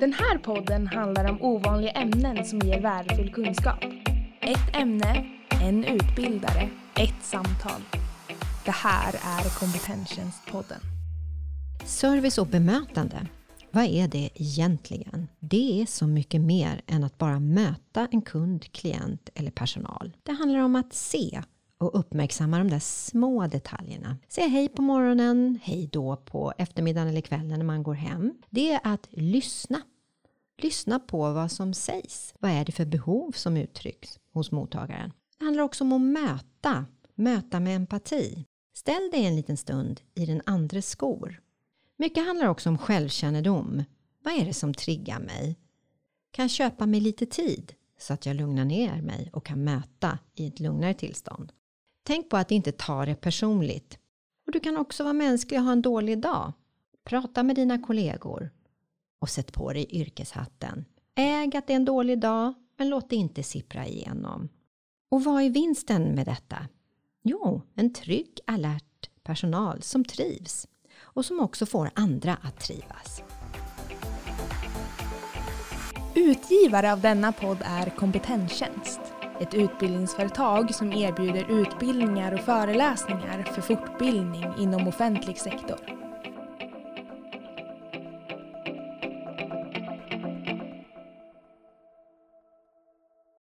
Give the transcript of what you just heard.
Den här podden handlar om ovanliga ämnen som ger värdefull kunskap. Ett ämne, en utbildare, ett samtal. Det här är Kompetenstjänstpodden. Service och bemötande, vad är det egentligen? Det är så mycket mer än att bara möta en kund, klient eller personal. Det handlar om att se och uppmärksamma de där små detaljerna. Säga hej på morgonen, hej då på eftermiddagen eller kvällen när man går hem. Det är att lyssna. Lyssna på vad som sägs. Vad är det för behov som uttrycks hos mottagaren? Det handlar också om att möta, möta med empati. Ställ dig en liten stund i den andres skor. Mycket handlar också om självkännedom. Vad är det som triggar mig? Kan jag köpa mig lite tid så att jag lugnar ner mig och kan möta i ett lugnare tillstånd? Tänk på att inte ta det personligt. Och du kan också vara mänsklig och ha en dålig dag. Prata med dina kollegor. Och sätt på dig yrkeshatten. Äg att det är en dålig dag, men låt det inte sippra igenom. Och vad är vinsten med detta? Jo, en trygg, alert personal som trivs och som också får andra att trivas. Utgivare av denna podd är Kompetenstjänst. Ett utbildningsföretag som erbjuder utbildningar och föreläsningar för fortbildning inom offentlig sektor.